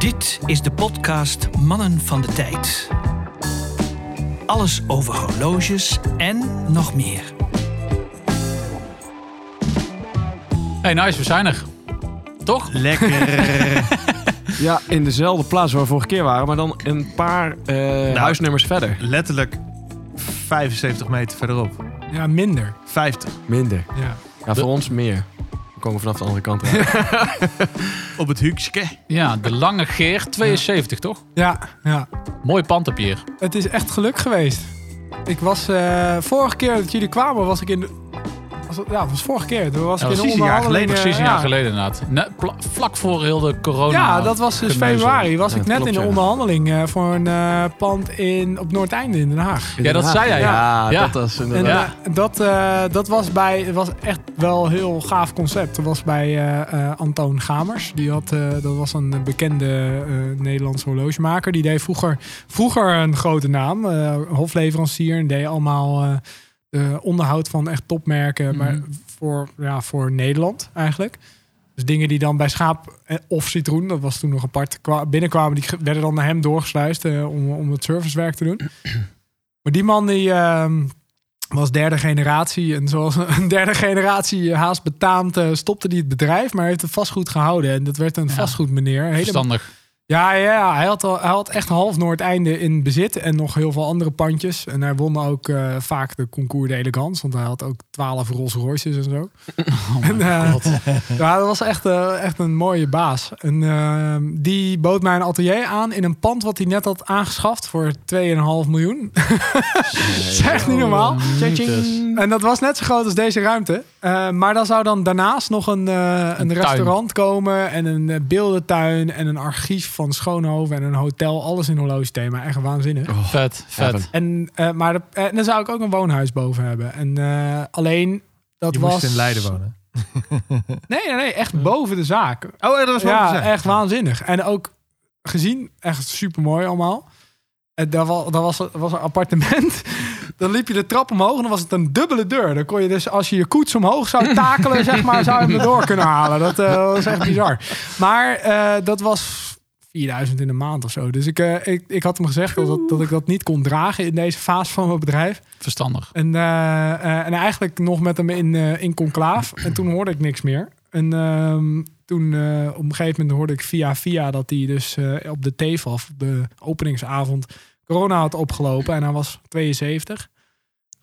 Dit is de podcast Mannen van de Tijd. Alles over horloges en nog meer. Hey, nice, we zijn er. Toch? Lekker. Ja, in dezelfde plaats waar we vorige keer waren, maar dan een paar eh, huisnummers verder. Letterlijk 75 meter verderop. Ja, minder. 50. Minder. Ja. Ja, voor ons meer. We komen vanaf de andere kant. Op het Huukske. Ja, de Lange Geer, 72 toch? Ja, ja. Mooi pand op hier. Het is echt geluk geweest. Ik was eh, vorige keer dat jullie kwamen, was ik in. Ja, het was vorige keer. Toen was Ja, ik in een jaar onderhandeling. geleden, Precies een eh, jaar ja. geleden inderdaad. Ne- vlak voor heel de corona. Ja, dat was dus geneuzel. februari. Was Ja, ik net klopt, in de ja. onderhandeling eh, voor een eh, pand in, op Noordeinde in Den Haag. Ja, dat zei jij. Ja, Ja. dat was En inderdaad. eh, dat, eh, dat was bij, het was echt wel een heel gaaf concept. Dat was bij eh, eh, Antoon Gamers. Die had, eh, dat was een bekende eh Nederlandse horlogemaker. Die deed vroeger, vroeger een grote naam. eh, hofleverancier. En deed allemaal eh, de onderhoud van echt topmerken. Mhm. Maar voor, ja, voor Nederland eigenlijk. Dus dingen die dan bij Schaap eh, of Citroen, dat was toen nog apart, kwa- binnenkwamen, die werden dan naar hem doorgesluist eh, om, om het servicewerk te doen. Maar die man die ehm, was derde generatie. En zoals een derde generatie haast betaamt, stopte hij het bedrijf, maar heeft het vastgoed gehouden. En dat werd een Ja. vastgoedmeneer. Helemaal, Verstandig. Ja, ja. Hij, had al, hij had echt half Noordeinde in bezit en nog heel veel andere pandjes. En hij won ook eh, vaak de concours de elegance, want hij had ook twaalf Rolls Royces en zo. Oh En, eh, god. Ja, dat was echt, eh, echt een mooie baas. En eh, die bood mij een atelier aan in een pand wat hij net had aangeschaft voor 2,5 miljoen. Dat is echt niet normaal. Mythes. En dat was net zo groot als deze ruimte. Maar dan zou dan daarnaast nog een, een, restaurant komen en een beeldentuin en een archief van Schoonhoven en een hotel. Alles in horlogethema. Echt waanzinnig. Vet, vet. Heaven. En, eh, maar de, en dan zou ik ook een woonhuis boven hebben. En eh, alleen dat Je was... moest in Leiden wonen. Nee, nee, nee, echt boven de zaak. Oh, dat was wel Ja, echt waanzinnig. En ook gezien, echt super mooi allemaal. En daar was, daar was, was een appartement. Dan liep je de trap omhoog en dan was het een dubbele deur. Dan kon je dus, als je je koets omhoog zou takelen, zeg maar, zou je hem erdoor kunnen halen. Dat eh, was echt bizar. Maar eh, dat was 4000 in de maand of zo. Dus ik, eh, ik, ik had hem gezegd dat, dat, ik dat niet kon dragen in deze fase van mijn bedrijf. Verstandig. En, eh, eh, en eigenlijk nog met hem in, in conclaaf. En toen hoorde ik niks meer. En ehm, toen op een gegeven moment hoorde ik via via dat hij dus op de TFAF, op de openingsavond, corona had opgelopen. En hij was 72,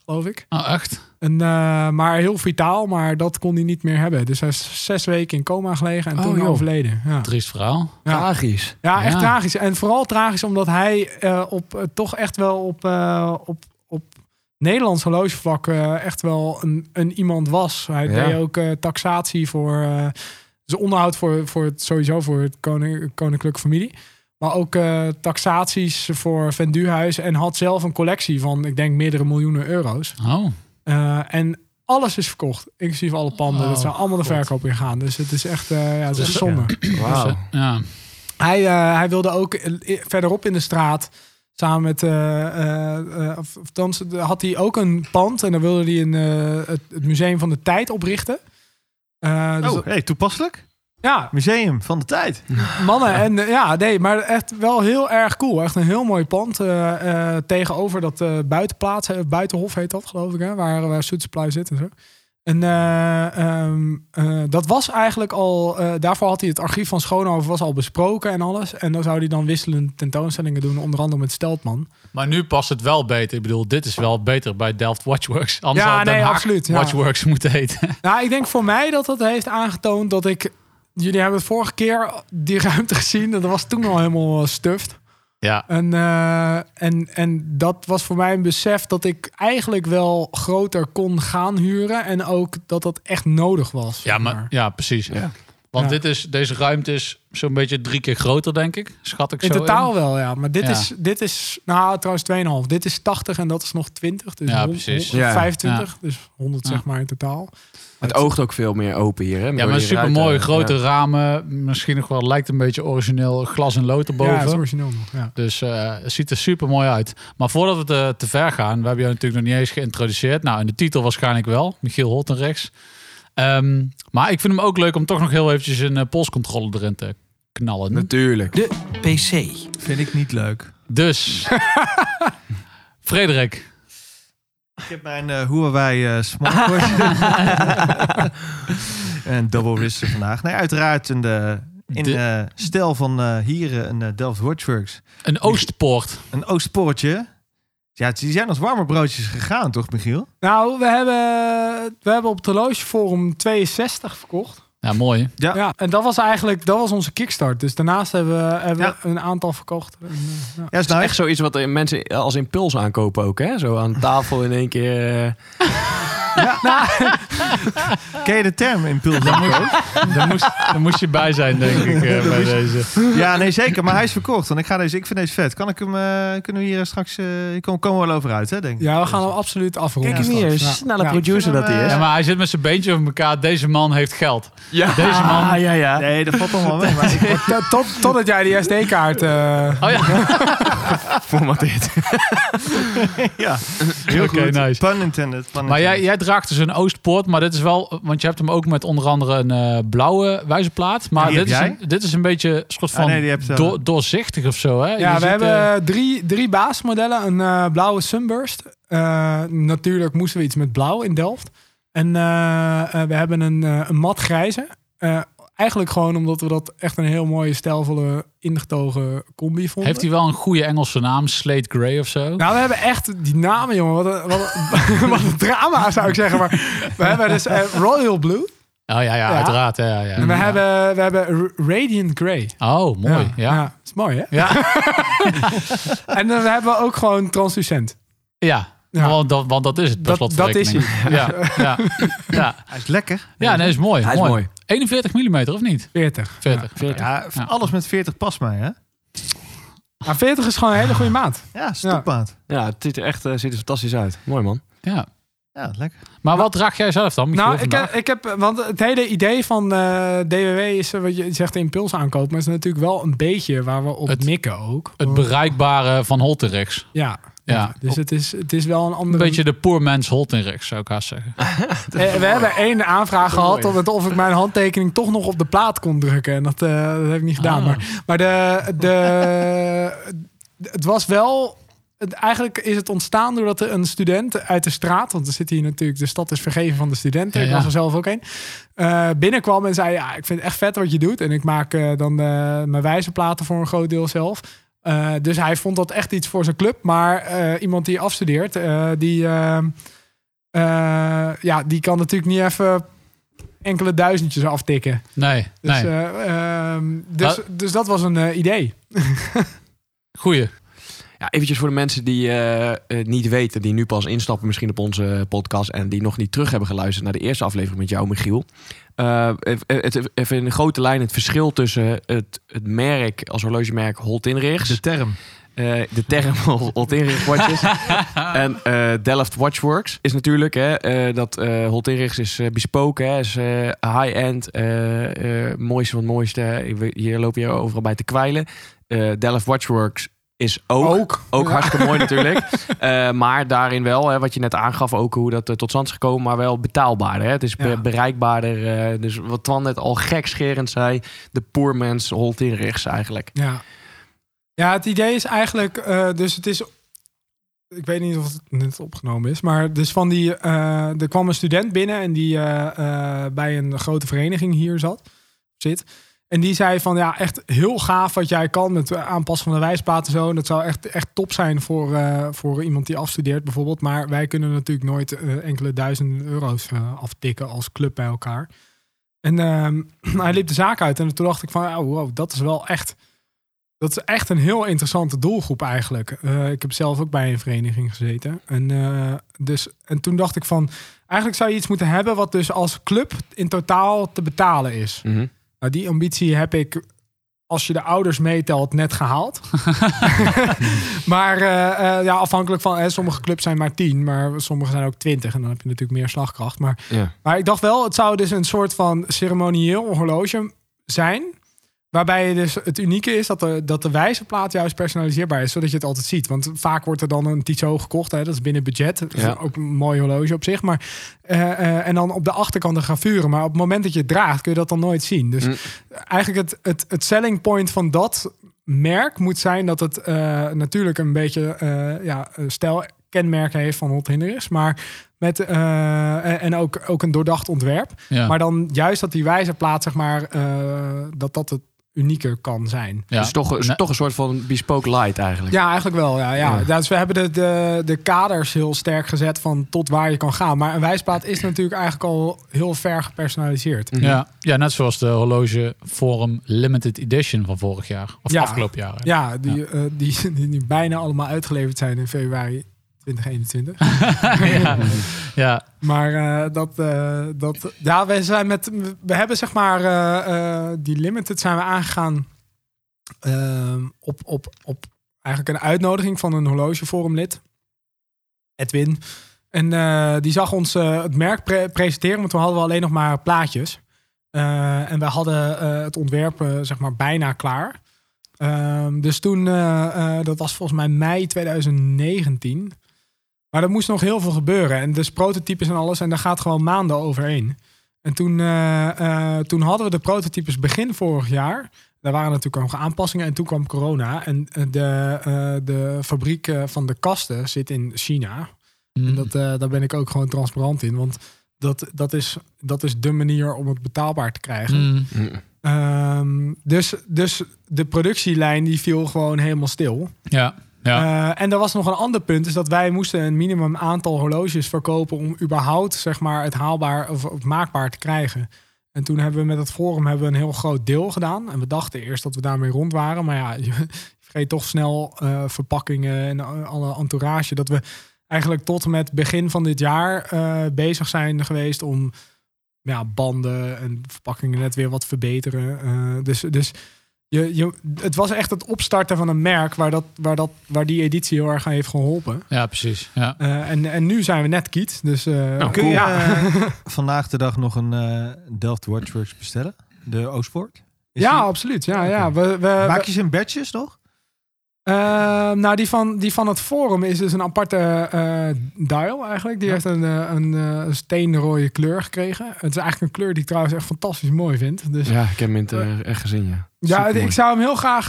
geloof ik. Oh, echt? En, eh, maar heel vitaal, maar dat kon hij niet meer hebben. Dus hij is zes weken in coma gelegen en Oh, toen joh. overleden. Ja. Triest verhaal. Ja. Tragisch. Ja, echt Ja. tragisch. En vooral tragisch omdat hij eh, op, eh, toch echt wel op, eh, op, op Nederlands horlogevlak eh, echt wel een, een iemand was. Hij Ja. deed ook eh, taxatie voor... eh dus onderhoud voor, voor het, sowieso voor het koning, koninklijke familie. Maar ook eh, taxaties voor Venduhuis. En had zelf een collectie van, ik denk, meerdere miljoenen euro's. Oh, Eh, en alles is verkocht, inclusief alle panden. Oh, dat zijn allemaal de God. verkoop ingegaan. Dus het is echt, eh, ja, het is Dus, zonde. Wauw. Dus, ja. Hij, eh, hij wilde ook verderop in de straat samen met. eh, eh, eh, of, of thans, had hij ook een pand en dan wilde hij een, het, het Museum van de Tijd oprichten. Eh, dus Oh, dat- hey, toepasselijk. Ja, Museum van de tijd. mannen. En eh, ja, nee, maar echt wel heel erg cool. Echt een heel mooi pand. eh, eh, tegenover dat eh, buitenplaats, buitenhof heet dat, geloof ik, hè, waar, waar Soet Supply zit en zo. En eh, ehm, eh, dat was eigenlijk al, eh, daarvoor had hij het archief van Schoonhoven was al besproken en alles. En dan zou hij dan wisselende tentoonstellingen doen, onder andere met Steltman. Maar nu past het wel beter. Ik bedoel, dit is wel beter bij Delft Watchworks. Anders Ja, had Den nee, Haag absoluut, ja. Watchworks moeten heten. Nou, ik denk voor mij dat dat heeft aangetoond dat ik. Jullie hebben het vorige keer die ruimte gezien. Dat was toen al helemaal eh, stuffed. ja. En, eh, en, en dat was voor mij een besef dat ik eigenlijk wel groter kon gaan huren. En ook dat dat echt nodig was. Ja, zeg maar, ja precies. Ja. Want Ja. dit is, deze ruimte is zo'n beetje drie keer groter, denk ik. Schat ik In zo totaal wel, ja. Maar dit, Ja. is, dit is, nou trouwens 2,5. Dit is 80 en dat is nog 20. Dus Ja, precies. hond- Ja. 25, dus 100 Ja. zeg maar in totaal. Het oogt ook veel meer open hier. Hè, Ja, maar super mooi. Grote Ja. ramen. Misschien nog wel lijkt een beetje origineel glas en lood erboven. Ja, het is origineel nog. Ja. Dus eh, het ziet er super mooi uit. Maar voordat we te, te ver gaan, we hebben jou natuurlijk nog niet eens geïntroduceerd. Nou, in de titel waarschijnlijk wel. Michiel Holtenrechts. Ehm maar ik vind hem ook leuk om toch nog heel eventjes een eh, polscontrole erin te knallen. Natuurlijk. De PC. Vind ik niet leuk. Dus, Frederik. Ik heb mijn eh Huawei eh smartwatch. en double wristen vandaag. Nee, uiteraard een, de, in De- stijl van eh hier een Delft Watchworks. Een Oostpoort. Een Oostpoortje. Ja, die zijn als warme broodjes gegaan, toch, Michiel? Nou, we hebben, we hebben op het horlogeforum 62 verkocht. Ja, mooi. Ja. Ja, en dat was eigenlijk dat was onze kickstart. Dus daarnaast hebben we, hebben Ja. we een aantal verkocht. En, eh, ja. Ja, is Het is nou echt zoiets wat eh, mensen als impuls aankopen ook, hè? Zo aan tafel in één keer. eh, Ken je de term impuls Daar moest, daar moest je bij zijn, denk ik, eh, bij deze. Ja, nee, zeker. Maar hij is verkocht. Want ik, ga deze, ik vind deze vet. Kan ik hem, eh, kunnen we hier straks... eh ik kom, komen we wel over uit, hè, denk ik. ja, we gaan hem absoluut afronden. Kijk eens hier, straks. Ja. snelle Ja. producer dat hij is. Ja, maar hij zit met zijn beentje over elkaar. Deze man heeft geld. Ja. Deze man- Ah, ja, ja. Nee, dat valt allemaal mee. Maar ik, Tot- Tot, totdat jij die SD-kaart... eh, Oh ja. Formateerd. ja, heel Oké, goed. nice. Pun intended. Pun Maar jij, intended. jij dus een Oostpoort, maar dit is wel, want je hebt hem ook met onder andere een eh, blauwe wijzerplaat. Maar dit is, jij? een, dit is een beetje een soort Ah, van nee, die hebt, eh, door- doorzichtig of zo. Hè? Ja, Je we ziet, hebben eh, drie, drie basismodellen. Een blauwe Sunburst. Natuurlijk moesten we iets met blauw in Delft. En we hebben een, een mat grijze. Eh, eigenlijk gewoon omdat we dat echt een heel mooie, stijlvolle, ingetogen combi vonden. heeft hij wel een goede Engelse naam, Slate Grey of zo? Nou, we hebben echt die namen, jongen. Wat een, wat een, wat een drama, zou ik zeggen. Maar we hebben dus eh, Royal Blue. Oh ja, ja, Ja. uiteraard. Ja, ja. En we, hebben, we hebben Ra- Radiant Grey. Oh, mooi. Ja. Ja. is mooi, hè? Ja. En dan hebben we ook gewoon translucent. Ja. Want, dat, want dat is het, per Dat, dat is hij. Ja, ja, ja. Hij is lekker. ja nee, is mooi. Hij is mooi. 41 mm of niet? 40. 40. 40. Ja, Ja. alles met 40 past mij, hè? Maar 40 is gewoon een hele goede maat. Ja, stopmaat. Ja, het ziet er echt eh, ziet er fantastisch uit. Mooi man. Ja. Ja, lekker. Maar wat draag jij zelf dan? Michiel, Nou, ik, heb- ik heb, want het hele idee van eh, DWW is eh, wat je zegt impuls aankopen, maar is natuurlijk wel een beetje waar we op Het- mikken ook. het bereikbare van Holtenrex. ja, Ja. Dus het is, het is wel een Een andere. beetje de poor man's Holtenrex, zou ik haast zeggen. Eh, we hebben één aanvraag gehad of, het- of ik mijn handtekening toch nog op de plaat kon drukken. En dat, eh, dat heb ik niet gedaan. Ah. Maar, maar de, de, het was wel. Het, eigenlijk is het ontstaan doordat er een student uit de straat, want er zit hier natuurlijk, de stad is vergeven van de studenten. Ja, Ik was er zelf ook een. eh, binnenkwam en zei: Ja, ik vind het echt vet wat je doet. En ik maak dan eh, mijn wijzerplaten voor een groot deel zelf. Eh, dus hij vond dat echt iets voor zijn club. Maar eh, iemand die afstudeert, eh, die, eh, eh, ja, die kan natuurlijk niet even enkele duizendjes aftikken. Nee, Dus, nee. eh, ehm, dus, dus dat was een idee. Goeie. Ja, eventjes voor de mensen die eh, eh, niet weten, die nu pas instappen misschien op onze podcast en die nog niet terug hebben geluisterd naar de eerste aflevering met jou, Michiel. Eh, even in grote lijn het verschil tussen het, het merk als horlogemerk Holtinrichs, De term. eh, de term Holtinrichs watches en eh, Delft Watchworks is natuurlijk hè, eh, dat eh Holtinrichs is eh, bespoken, hè, is eh, high-end, eh, eh, mooiste van het mooiste. Hier loop je overal bij te kwijlen. Eh, Delft Watchworks is ook Ook. ook Ja. hartstikke mooi natuurlijk. Eh, maar daarin wel, hè, wat je net aangaf, ook hoe dat eh, tot stand is gekomen, maar wel betaalbaarder. Hè? Het is Ja. bereikbaarder. eh, dus wat Twan net al gekscherend zei, de poor man's holt in rechts eigenlijk. Ja. ja, het idee is eigenlijk, dus het is, ik weet niet of het net opgenomen is, maar dus van die, er kwam een student binnen en die bij een grote vereniging hier zat, zit. En die zei van ja, echt heel gaaf wat jij kan met aanpassen van de wijsplaten en zo. En dat zou echt, echt top zijn voor, eh, voor iemand die afstudeert bijvoorbeeld. Maar wij kunnen natuurlijk nooit eh, enkele duizenden euro's eh, aftikken als club bij elkaar. En ehm, hij liep de zaak uit en toen dacht ik van ja, wow, dat is wel echt dat is echt een heel interessante doelgroep eigenlijk. Ik heb zelf ook bij een vereniging gezeten. En, dus, en toen dacht ik van... Eigenlijk zou je iets moeten hebben... wat dus als club in totaal te betalen is. Nou, die ambitie heb ik... Als je de ouders meetelt, net gehaald. maar eh, eh, ja, afhankelijk van... Hè, sommige clubs zijn maar 10, maar sommige zijn ook 20. En dan heb je natuurlijk meer slagkracht. Maar Ja. maar ik dacht wel, het zou dus een soort van ceremonieel horloge zijn. Waarbij je dus het unieke is dat de, dat de wijzerplaat juist personaliseerbaar is, zodat je het altijd ziet. Want vaak wordt er dan een Tissot gekocht, hè, dat is binnen budget. Dat is Ja. ook een mooi horloge op zich. Maar, eh, eh, en dan op de achterkant de gravuren. Maar op het moment dat je het draagt, kun je dat dan nooit zien. Dus Mm. eigenlijk het, het, het selling point van dat merk moet zijn dat het eh, natuurlijk een beetje ja, stijl kenmerken heeft van Hot Hinderis, maar met en- ook, ook een doordacht ontwerp. Ja. Maar dan juist dat die wijzerplaat, zeg maar, dat dat het unieker kan zijn. ja. Dus toch, is toch een soort van bespoke light eigenlijk. Ja, eigenlijk wel. Ja, ja. Ja. Dus we hebben de, de, de kaders heel sterk gezet van tot waar je kan gaan. Maar een wijsplaat is natuurlijk eigenlijk al heel ver gepersonaliseerd. Mhm. Ja, ja, net zoals de horloge Forum Limited Edition van vorig jaar. Of Ja. afgelopen jaar. hè. Ja, die, eh, die, die nu bijna allemaal uitgeleverd zijn in februari 2021. ja. ja. Maar eh, dat, eh, dat, ja, we zijn met, we hebben zeg maar eh, die limited zijn we aangegaan ehm, op, op, op eigenlijk een uitnodiging van een horlogeforumlid, Edwin. En die zag ons het merk pre- presenteren, want toen hadden we alleen nog maar plaatjes. En we hadden het ontwerp zeg maar bijna klaar. Ehm, dus toen, dat was volgens mij mei 2019. Maar er moest nog heel veel gebeuren. En dus prototypes en alles. En daar gaat gewoon maanden overheen. En toen, eh, eh, toen hadden we de prototypes begin vorig jaar. Daar waren natuurlijk nog aanpassingen. En toen kwam corona. En eh, de, de fabriek van de kasten zit in China. Mm. En dat, eh, daar ben ik ook gewoon transparant in. Want dat, dat, is, dat is de manier om het betaalbaar te krijgen. Mm. Mm. Ehm, dus, dus de productielijn die viel gewoon helemaal stil. Ja. Eh, en er was nog een ander punt, is dat wij moesten een minimum aantal horloges verkopen om überhaupt zeg maar, het haalbaar of maakbaar te krijgen. En toen hebben we met het forum hebben we een heel groot deel gedaan. En we dachten eerst dat we daarmee rond waren. Maar ja, je vergeet toch snel eh, verpakkingen en alle entourage. Dat we eigenlijk tot met begin van dit jaar eh, bezig zijn geweest om ja, banden en verpakkingen net weer wat verbeteren. Dus dus je, je, het was echt het opstarten van een merk waar, dat, waar, dat, waar die editie heel erg aan heeft geholpen. ja, precies. Ja. Eh, en, en nu zijn we net kiet. Dus eh, Nou, Kun je ja. vandaag de dag nog een eh, Delft Watchworks bestellen? De Oostpoort? Is ja, die- absoluut. Ja, ja. We, we, Maak je ze in badges nog? Eh, nou, die van, die van het forum is dus een aparte eh, dial eigenlijk. Die Ja. heeft een, eh, een, eh, een steenrode kleur gekregen. Het is eigenlijk een kleur die ik trouwens echt fantastisch mooi vind. Dus Ja, ik heb hem in het, eh, echt gezien, ja. ja, ik zou hem heel graag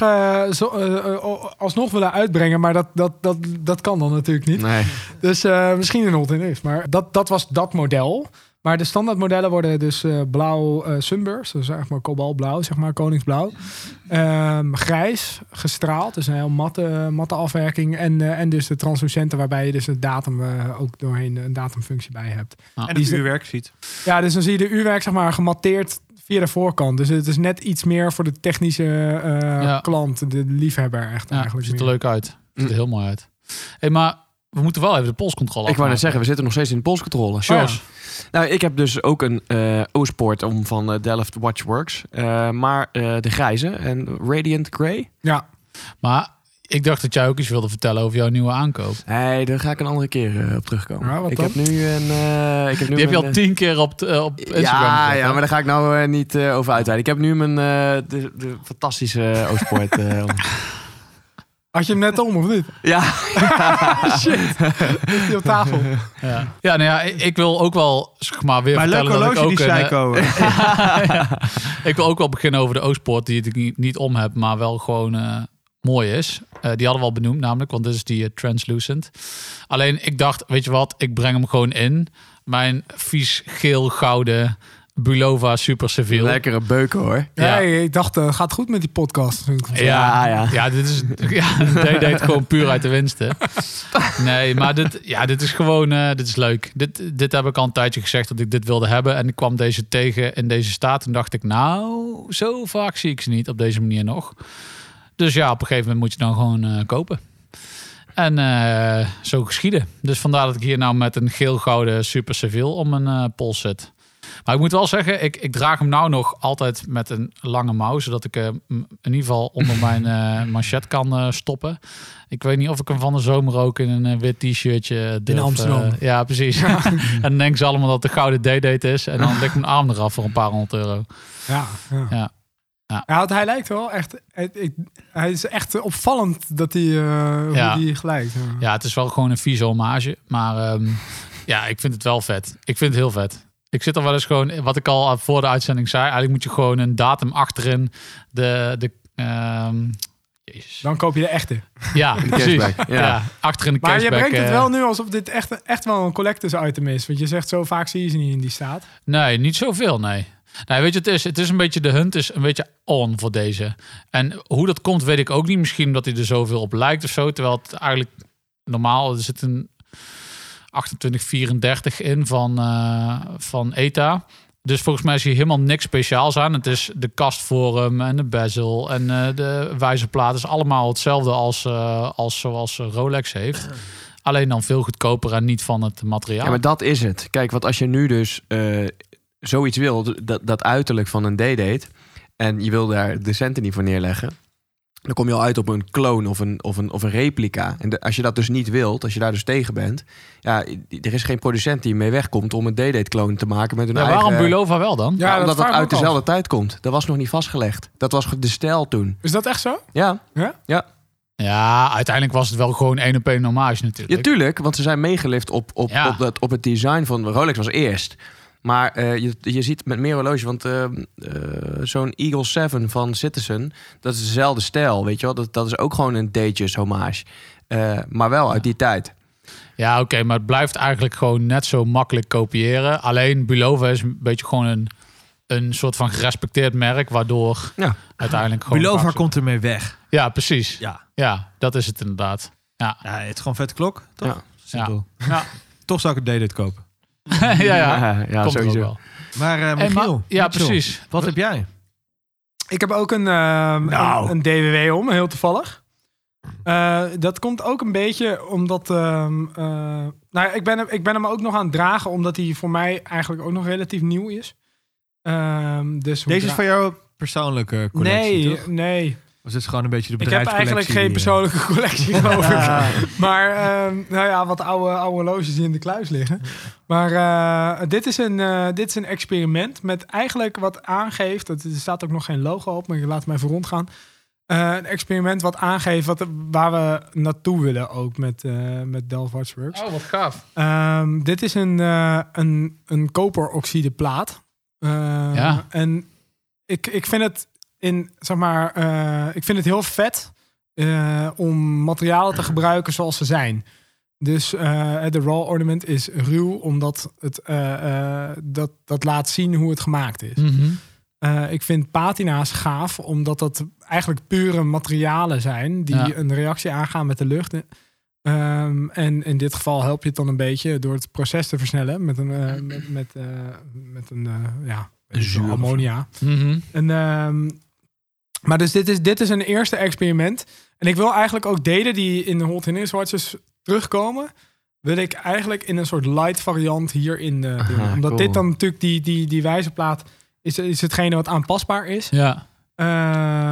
zo, alsnog willen uitbrengen. Maar dat, dat, dat, dat kan dan natuurlijk niet. Nee. Dus misschien een hot in is. Maar dat, dat was dat model. Maar de standaardmodellen worden dus eh, blauw eh sunburst. Dus zeg maar kobaltblauw, zeg maar koningsblauw. Ehm, grijs, gestraald. Dus een heel matte, matte afwerking. En, eh, en dus de translucente waarbij je dus de datum eh, ook doorheen een datumfunctie bij hebt. En Die het is- uurwerk ziet. Ja, dus dan zie je de uurwerk zeg maar gematteerd via de voorkant. Dus het is net iets meer voor de technische eh, Ja. klant, de liefhebber echt ja eigenlijk. ziet er meer. leuk uit. Ziet er heel mooi uit. Hey, maar we moeten wel even de polscontrole Ik wou net zeggen, we zitten nog steeds in de polscontrole. Sjors. Nou, ik heb dus ook een eh O-Sport om van eh, Delft Watchworks. Eh, maar de grijze en Radiant Grey. Ja, Maar ik dacht dat jij ook iets wilde vertellen over jouw nieuwe aankoop. Nee, daar ga ik een andere keer op terugkomen. Ja, ik heb nu een... eh, ik heb nu Die heb je al tien keer op, op Instagram Ja, gezet, ja, hè? maar daar ga ik nou niet over uitweiden. Ik heb nu mijn de, de fantastische O-Sport. Had je hem net om of niet? ja, Shit, ligt die op tafel. Ja, ja, nou ja, ik, ik wil ook wel zeg maar weer Maar vertellen dat ik ook die een, eh, ja. Ik wil ook wel beginnen over de O-Sport, die ik niet, niet om heb, maar wel gewoon eh, mooi is. Eh, die hadden we al benoemd namelijk, want dit is die Translucent. Alleen ik dacht, weet je wat, ik breng hem gewoon in. Mijn vies geel-gouden Bulova Super Seville. lekkere beuken hoor. Ja. Ik dacht, het gaat goed met die podcast. Ja, Ja, ja. ja. dit is. Ja, deed gewoon puur uit de winsten. Nee, maar dit, ja, dit is gewoon. eh, dit is leuk. Dit, dit heb ik al een tijdje gezegd dat ik dit wilde hebben. En ik kwam deze tegen in deze staat. En dacht ik, nou, zo vaak zie ik ze niet op deze manier nog. Dus ja, op een gegeven moment moet je dan gewoon eh, kopen. En eh, zo geschieden. Dus vandaar dat ik hier nou met een geel-gouden Super Seville om mijn eh, pols zit. Maar ik moet wel zeggen, ik, ik draag hem nou nog altijd met een lange mouw, zodat ik hem in ieder geval onder mijn eh manchet kan eh, stoppen. Ik weet niet of ik hem van de zomer ook in een eh, wit t-shirtje durf. Amsterdam. eh, ja, precies. en dan denken ze allemaal dat de gouden D-date is. En dan ligt mijn arm eraf voor een paar honderd euro. Ja, ja. Ja. Ja. Ja, want hij lijkt wel echt. Hij, ik- hij is echt opvallend dat hij, eh Ja. hoe die gelijkt. Ja. Ja, het is wel gewoon een vieze hommage. Maar ehm, ja, ik vind het wel vet. Ik vind het heel vet. Ik zit er wel eens gewoon, wat ik al voor de uitzending zei, eigenlijk moet je gewoon een datum achterin de, de ehm, Jezus. Dan koop je de echte. Ja, precies. Ja. ja. achterin de Maar je brengt het eh, wel nu alsof dit echt, echt wel een collectors item is. Want je zegt zo vaak zie je ze niet in die staat. Nee, niet zoveel, nee. Nee, weet je, het is, het is een beetje, de hunt is een beetje on voor deze. En hoe dat komt, weet ik ook niet. Misschien omdat hij er zoveel op lijkt of zo. Terwijl het eigenlijk normaal, er zit een 2834 in van, eh, van ETA. Dus volgens mij is hier helemaal niks speciaals aan. Het is de kastvorm en de bezel en eh, de wijzerplaat is allemaal hetzelfde als, eh, als zoals Rolex heeft. Alleen dan veel goedkoper en niet van het materiaal. Ja, maar dat is het. Kijk, want als je nu dus zoiets wil, dat, dat uiterlijk van een D-date, en je wil daar de centen niet voor neerleggen, dan kom je al uit op een clone of een, of een, of een replica. En de- als je dat dus niet wilt, als je daar dus tegen bent, ja, er is geen producent die mee wegkomt om een D-date clone te maken met hun Ja, eigen... waarom Bulova wel dan? Ja, Ja, dat omdat ik uit dezelfde tijd komt. Dat was nog niet vastgelegd. Dat was de stijl toen. Is dat echt zo? Ja, Ja, uiteindelijk was het wel gewoon één op één hommage natuurlijk. Ja, tuurlijk, want ze zijn meegelift op, op, Ja. op, dat, op het design van Rolex was eerst. Maar eh, je, je ziet met meer horloges, want eh, eh, zo'n Eagle 7 van Citizen, dat is dezelfde stijl, weet je wel. Dat, dat is ook gewoon een Datejust hommage. Eh, maar wel uit die tijd. Ja, oké, maar het blijft eigenlijk gewoon net zo makkelijk kopiëren. Alleen Bulova is een beetje gewoon een, een soort van gerespecteerd merk, waardoor Ja. uiteindelijk gewoon... Bulova komt ermee weg. Ja, precies. Ja. Ja, dat is het inderdaad. Ja, ja, het is gewoon vet klok, toch? Ja. Simpel. ja. Toch zou ik het D-date kopen. ja, ja. ja, ja Komt er sowieso. wel. Maar eh Hey, Michiel, ja, Mitchell, precies. Wat heb jij? Ik heb ook een, ehm, Nou. een, een DWW om, heel toevallig. Eh, dat komt ook een beetje omdat... ehm, eh, nou, ik, ben, hem- ik ben hem ook nog aan het dragen, omdat hij voor mij eigenlijk ook nog relatief nieuw is. Ehm, dus Deze is van jouw persoonlijke collectie, Nee, toch? nee. Of is het gewoon een beetje de Ik heb eigenlijk geen bedrijfscollectie, persoonlijke collectie, geloof ik. Maar ehm, nou ja, wat oude, oude horloges die in de kluis liggen. Maar eh, dit, is een, eh, dit is een experiment met eigenlijk wat aangeeft... Dat, er staat ook nog geen logo op, maar ik laat rondgaan. Eh, een experiment wat aangeeft wat, waar we naartoe willen ook met, eh met Delft Watchworks. Oh, wat gaaf. Ehm, dit is een, eh een, een koperoxide plaat. Eh, Ja. En ik, ik vind het in, zeg maar, eh, ik vind het heel vet eh, om materialen te gebruiken zoals ze zijn. Dus eh, de raw ornament is ruw, omdat het dat, dat laat zien hoe het gemaakt is. Mhm. Ik vind patina's gaaf, omdat dat eigenlijk pure materialen zijn die Ja. een reactie aangaan met de lucht. Ehm, en in dit geval help je het dan een beetje door het proces te versnellen met een, met, met, met een ja, Een zuur of- ammonia. Mhm. En, ehm, maar dus dit is, dit is een eerste experiment. En ik wil eigenlijk ook delen die in de Hot Hennis Watches terugkomen. Wil ik eigenlijk in een soort light variant hierin eh doen. Aha, Omdat cool. dit dan natuurlijk die, die, die wijzerplaat is, is hetgene wat aanpasbaar is. Ja. Eh,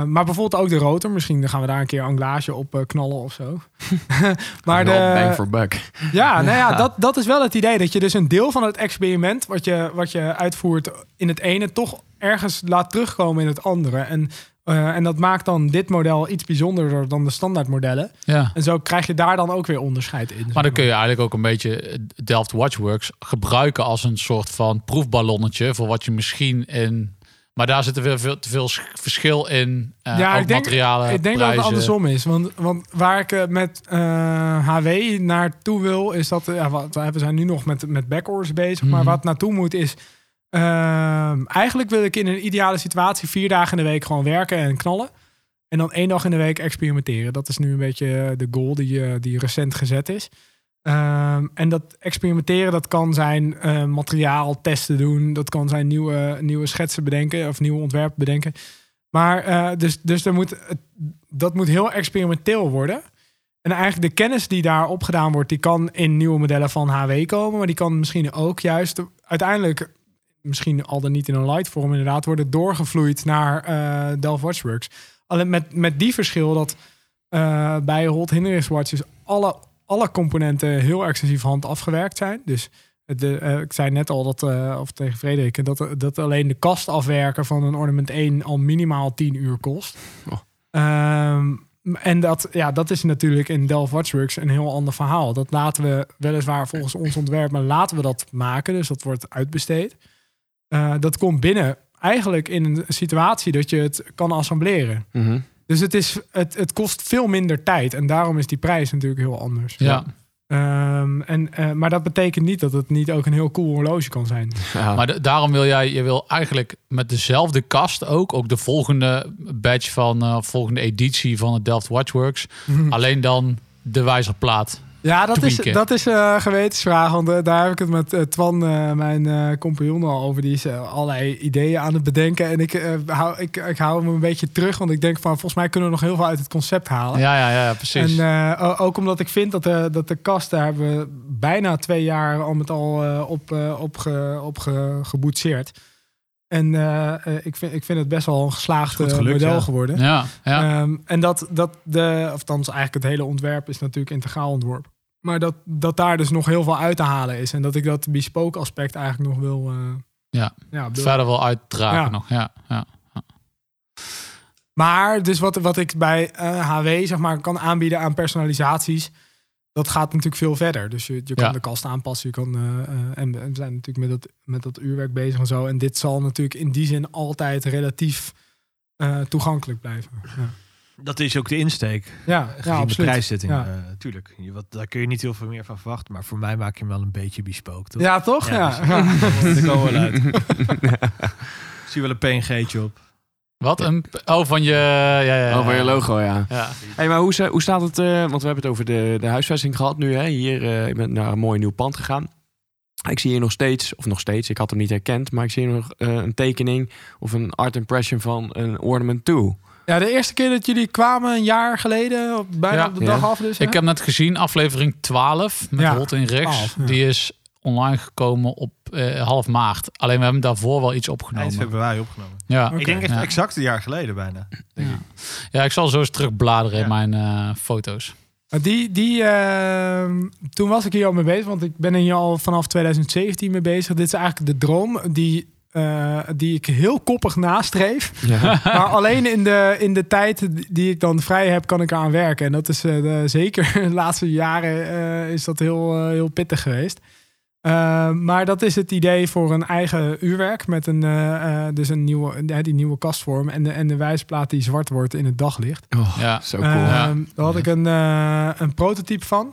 maar bijvoorbeeld ook de rotor. Misschien gaan we daar een keer anglage op eh, knallen of zo. maar Wel bang de, for buck. ja, nou ja, dat, dat is wel het idee. Dat je dus een deel van het experiment wat je, wat je uitvoert in het ene toch ergens laat terugkomen in het andere. En, eh, en dat maakt dan dit model iets bijzonderder dan de standaard modellen. ja. En zo krijg je daar dan ook weer onderscheid in. Maar dan kun je eigenlijk ook een beetje Delft Watchworks gebruiken als een soort van proefballonnetje voor wat je misschien in. Maar daar zit er weer veel te veel sch- verschil in. eh Ja, ook ik denk- materialen. Ik denk dat het andersom is. Want, want waar ik eh, met eh, HW naartoe wil, is dat... eh, Ja, wat, we zijn nu nog met, met backorders bezig. Maar Mhm. wat naartoe moet is... ehm, eigenlijk wil ik in een ideale situatie vier dagen in de week gewoon werken en knallen. En dan één dag in de week experimenteren. Dat is nu een beetje eh, de goal die, eh, die recent gezet is. Ehm, en dat experimenteren, dat kan zijn eh materiaal testen doen. Dat kan zijn nieuwe, nieuwe schetsen bedenken of nieuwe ontwerpen bedenken. Maar dus, dus er moet, dat moet heel experimenteel worden. En eigenlijk de kennis die daar opgedaan wordt, die kan in nieuwe modellen van HW komen. Maar die kan misschien ook juist uiteindelijk, misschien al dan niet in een light vorm inderdaad, worden doorgevloeid naar eh Delft Watchworks. Alleen met, met die verschil dat eh, bij Holt Hindernis Watches alle, alle componenten heel extensief hand afgewerkt zijn. Dus de, eh, ik zei net al dat, of tegen Frederik, dat, dat alleen de kast afwerken van een ornament 1 al minimaal 10 uur kost. Oh. Ehm, en dat, ja, dat is natuurlijk in Delft Watchworks een heel ander verhaal. Dat laten we weliswaar volgens ons ontwerp, maar laten we dat maken. Dus dat wordt uitbesteed. Eh, dat komt binnen eigenlijk in een situatie dat je het kan assembleren. Mhm. Dus het, is, het, het kost veel minder tijd. En daarom is die prijs natuurlijk heel anders. Ja. Ehm, en, eh, maar dat betekent niet dat het niet ook een heel cool horloge kan zijn. Ja. Maar de- daarom wil jij, je wil eigenlijk met dezelfde kast ook, ook de volgende badge van, eh, volgende editie van het Delft Watchworks. Alleen dan de wijzerplaat. Ja, dat is, dat is een gewetensvraag. Want eh, daar heb ik het met eh, Twan, eh, mijn eh compagnon, al over. Die is eh, allerlei ideeën aan het bedenken. En ik, eh, hou, ik, ik hou hem een beetje terug. Want ik denk van, volgens mij kunnen we nog heel veel uit het concept halen. Ja, ja, ja, precies. En eh, ook omdat ik vind dat de, dat de kast, daar hebben we bijna twee jaar al met al eh, op, eh, op, ge, op ge- geboetseerd. En eh, eh, ik, vind, ik vind het best wel een geslaagd eh, gelukt, model ja. geworden. ja, ja. Ehm, en dat, dat de, of eigenlijk het hele ontwerp is natuurlijk integraal ontworpen. Maar dat, dat daar dus nog heel veel uit te halen is. En dat ik dat bespoke aspect eigenlijk nog wil... eh, Ja. ja, wil- Verder wel uitdragen Ja. nog. Ja, ja. Maar dus wat, wat ik bij eh, HW zeg maar, kan aanbieden aan personalisaties... dat gaat natuurlijk veel verder. Dus je, je kan de kast aanpassen. Je kan, eh, eh, en we zijn natuurlijk met dat, met dat uurwerk bezig en zo. En dit zal natuurlijk in die zin altijd relatief eh, toegankelijk blijven. Ja, Dat is ook de insteek. ja, Gezien ja de prijszetting. Ja. eh, tuurlijk. Je, wat, daar kun je niet heel veel meer van verwachten. Maar voor mij maak je hem wel een beetje bespook. Toch? Ja, toch? Ja. dus- Daar komen we wel uit. Zie wel een PNG'tje op. Wat? Een, oh, van je... Ja, ja, ja. Over je logo, ja. Ja. Hey, maar hoe, hoe staat het? eh, want we hebben het over de, de huisvesting gehad nu. Hè? Hier, eh, je bent naar een mooi nieuw pand gegaan. Ik zie hier nog steeds, of nog steeds, ik had hem niet herkend, maar ik zie hier nog eh, een tekening of een art impression van een ornament 2. Ja, de eerste keer dat jullie kwamen, een jaar geleden, op- bijna Ja. op de Ja. dag af dus. Ik heb net gezien, aflevering 12 met Ja, Holt in. 12, ja. Die is online gekomen op eh, half maart. Alleen we hebben daarvoor wel iets Eind opgenomen. februari opgenomen. Ja. Ik denk echt Ja. exact een jaar geleden bijna. Denk Ja. ik. ja, ik zal zo eens terugbladeren in mijn eh, foto's. Maar Die, die, ehm, toen was ik hier al mee bezig, want ik ben hier al vanaf 2017 mee bezig. Dit is eigenlijk de droom die, eh, die ik heel koppig nastreef. Ja. maar alleen in de, in de tijd die ik dan vrij heb, kan ik eraan werken. En dat is eh, de, zeker de laatste jaren eh, is dat heel, heel pittig geweest. Eh, maar dat is het idee voor een eigen uurwerk met een, eh, eh, dus een nieuwe, die nieuwe kastvorm en de, en de wijsplaat die zwart wordt in het daglicht. Oh, Ja. Zo cool. Ehm, Ja. Daar had ik een, eh, een prototype van.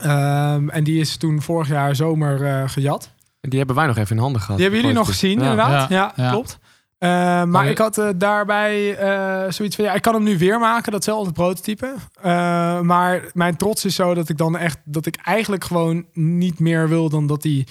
Ehm, en die is toen vorig jaar zomer eh, gejat. Die hebben wij nog even in handen gehad. Die hebben jullie nog gezien, Ja. inderdaad. Ja, Ja, ja. klopt. Eh, maar Maar- ik had eh, daarbij eh, zoiets van... Ja, ik kan hem nu weer maken, datzelfde prototype. Eh, maar mijn trots is zo dat ik dan echt... dat ik eigenlijk gewoon niet meer wil dan dat die...